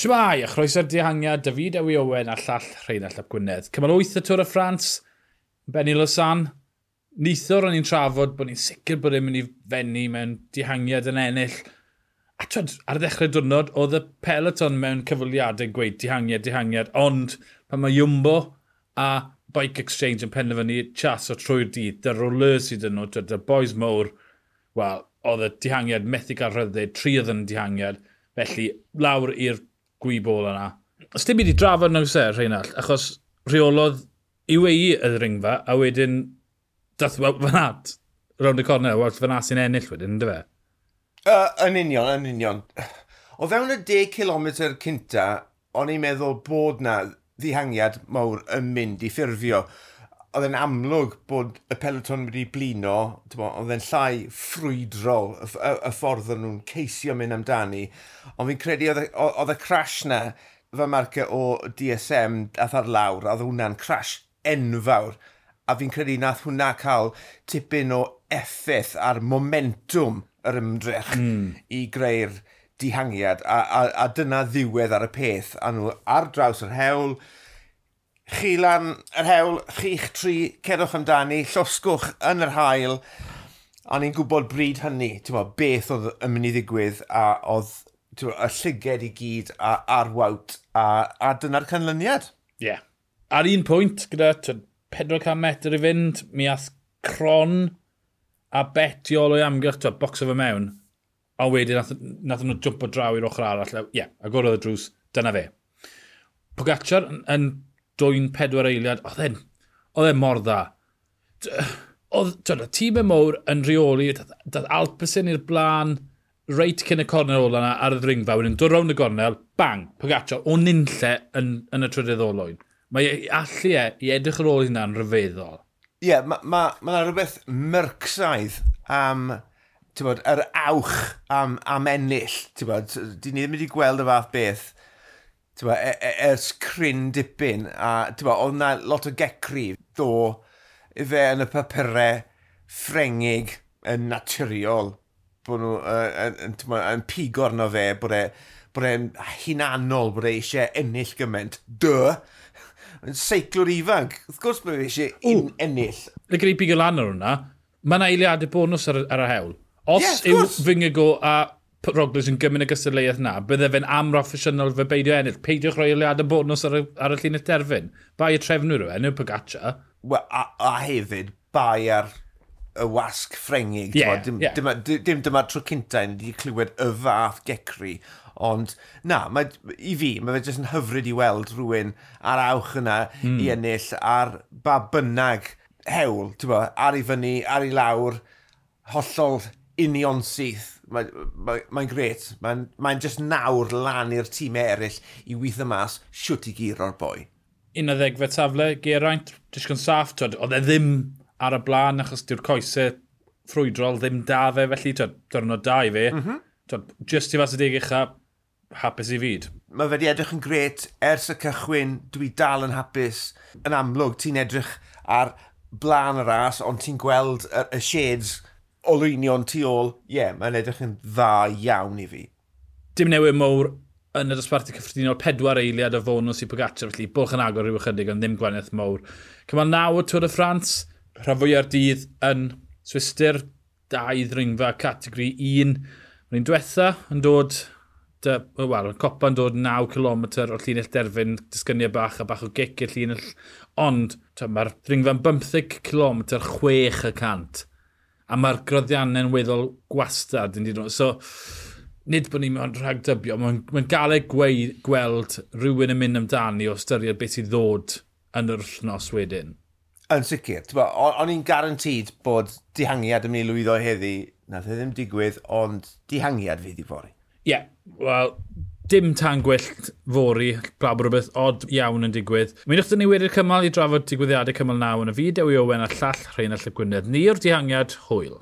Shmai, a chroeso'r dihangiad, David Ewi Owen a llall Rheinald Ap Gwynedd. Cymal 8 y Tôr y Ffrans, Benny Losan. Nithwr o'n i'n trafod bod ni'n sicr bod e'n mynd i fenni mewn dihangiad yn ennill. A twyd, ar y ddechrau diwrnod, oedd y peloton mewn cyfwliadau gweud dihangiad, dihangiad, ond pan mae Jumbo a Bike Exchange yn penderfynu chas o trwy'r dydd, dy roler sydd yn nhw, dy boys mowr, wel, oedd y dihangiad methu cael rhyddid, tri oedd yn dihangiad, felly lawr i'r gwybol yna. Os dim byd i drafod nhw se, Rheinald, achos rheolodd UAE y ringfa, a wedyn dath fan at round y cornel, wel fan at sy'n ennill wedyn, ynddo fe? Uh, yn union, yn union. O fewn y 10 km cynta, o'n i'n meddwl bod na ddihangiad mawr yn mynd i ffurfio oedd e'n amlwg bod y peloton wedi blino, oedd e'n llai ffrwydrol y, y, y ffordd o'n nhw'n ceisio mynd amdani. Ond fi'n credu oedd y crash na fy marca o DSM ath ar lawr, oedd hwnna'n crash enfawr. A fi'n credu nath hwnna cael tipyn o effaith ar momentum yr ymdrech mm. i greu'r dihangiad. A, a, a dyna ddiwedd ar y peth. A nhw ar draws yr hewl, chi lan yr hewl, chi'ch tri, cerwch amdani, llosgwch yn yr hael. A ni'n gwybod bryd hynny, ti'n bod, beth oedd yn mynd i ddigwydd a oedd bod, y llyged i gyd a a'r wawt, a, a dyna'r canlyniad. Ie. Yeah. Ar un pwynt, gyda 400 metr i fynd, mi ath cron a betio o'i amgylch, ti'n o fe mewn. A wedyn nath, nath nhw jump o draw i'r ochr arall. Ie, yeah, agorodd y drws, dyna fe. Pogacar yn, yn dwy'n pedwar eiliad, oedd e'n oedd e'n mor dda. Oedd, twyd, tîm y mowr yn rheoli, dath Alpesyn i'r blaen, reit cyn y cornel ola yna ar y ddringfa, wedyn dod rownd y gornel, bang, Pogaccio, o nynlle yn, yn y trydydd olwyn. Mae e, allu e i edrych ar ôl hynna'n rhyfeddol. Ie, yeah, mae ma, ma yna rhywbeth myrcsaidd am bod, yr awch am, am ennill. Bod, di ni ddim wedi gweld y fath beth tywa, e, e, ers cryn dipyn, a tywa, oedd na lot o gecri ddo i fe yn y papurau ffrengig yn naturiol bod nhw yn, yn, yn pigor na fe bod e bod e'n hunanol bod e eisiau ennill gymaint. Dy! Yn seiclwr ifanc. Wrth gwrs bod e eisiau ennill. Fe gyda i pigor lan ar hwnna, mae yna eiliadau bonus ar, ar y hewl. Os yeah, yw Fingigo a Roglic yn gymryd y gystadleuaeth na, bydde fe'n amroffesiynol fe beidio ennill. Peidiwch roi eliadau bonus ar y, ar y llun y terfyn. Bai y trefnwyr yw e, neu Pogaccia. Well, a, a hefyd, bai ar y wasg ffrengig. Yeah, dim, yeah. dim, dim dyma'r tro cyntaf yn wedi clywed y fath gecri. Ond na, mae, i fi, mae fe jyst yn hyfryd i weld rhywun ar awch yna mm. i hmm. ennill ar ba bynnag hewl, ti'n bo, ar i fyny, ar i lawr, hollol union syth. Mae'n ma, ma gret. Mae'n ma just nawr lan i'r tîm eraill i weithio mas siwt i gyr o'r boi. Un o ddegfa tafle, Geraint, disgyn saff, oedd e ddim ar y blaen achos diw'r coesau ffrwydrol ddim da fe, felly twyd, da i fe. Mm -hmm. twyd, just i fas y deg eich hapus i fyd. Mae fe wedi edrych yn gret ers y cychwyn, dwi dal yn hapus. Yn amlwg, ti'n edrych ar blaen y ras, ond ti'n gweld y, y shades olwynion tu ôl, ie, yeah, mae'n edrych yn dda iawn i fi. Dim newid mowr yn y dosbarthu cyffredinol pedwar eiliad o fonws i Pogacar, felly bwch yn agor rhyw ychydig, ond ddim gwanaeth mowr. Cymal naw o Tŵr y Ffrans, rhan fwy ar dydd yn Swister, dau ddringfa categori 1. Mae'n diwetha yn dod, wel, copa yn dod 9 km o'r llinell derfyn, disgyniau bach a bach o gic i'r llinell, ond mae'r ddringfa'n 15 km, 6 y cant a mae'r groddiannau'n weddol gwastad yn dod. So, nid bod ni'n mynd rhag dybio, mae'n mae gael ei gweld rhywun yn mynd amdani o styried beth sydd ddod yn yr wythnos wedyn. Yn sicr, o'n i'n garantid bod dihangiad yn mynd i lwyddo heddi, nath e ddim digwydd, ond dihangiad fydd i fori. Ie, yeah, wel, dim tan gwyllt fori, blab bod rhywbeth od iawn yn digwydd. Mi wnaethon ni wedi'r cymal i drafod digwyddiadau cymal naw yn y fideo i Owen a llall Rheinald y Gwynedd. o'r dihangiad hwyl.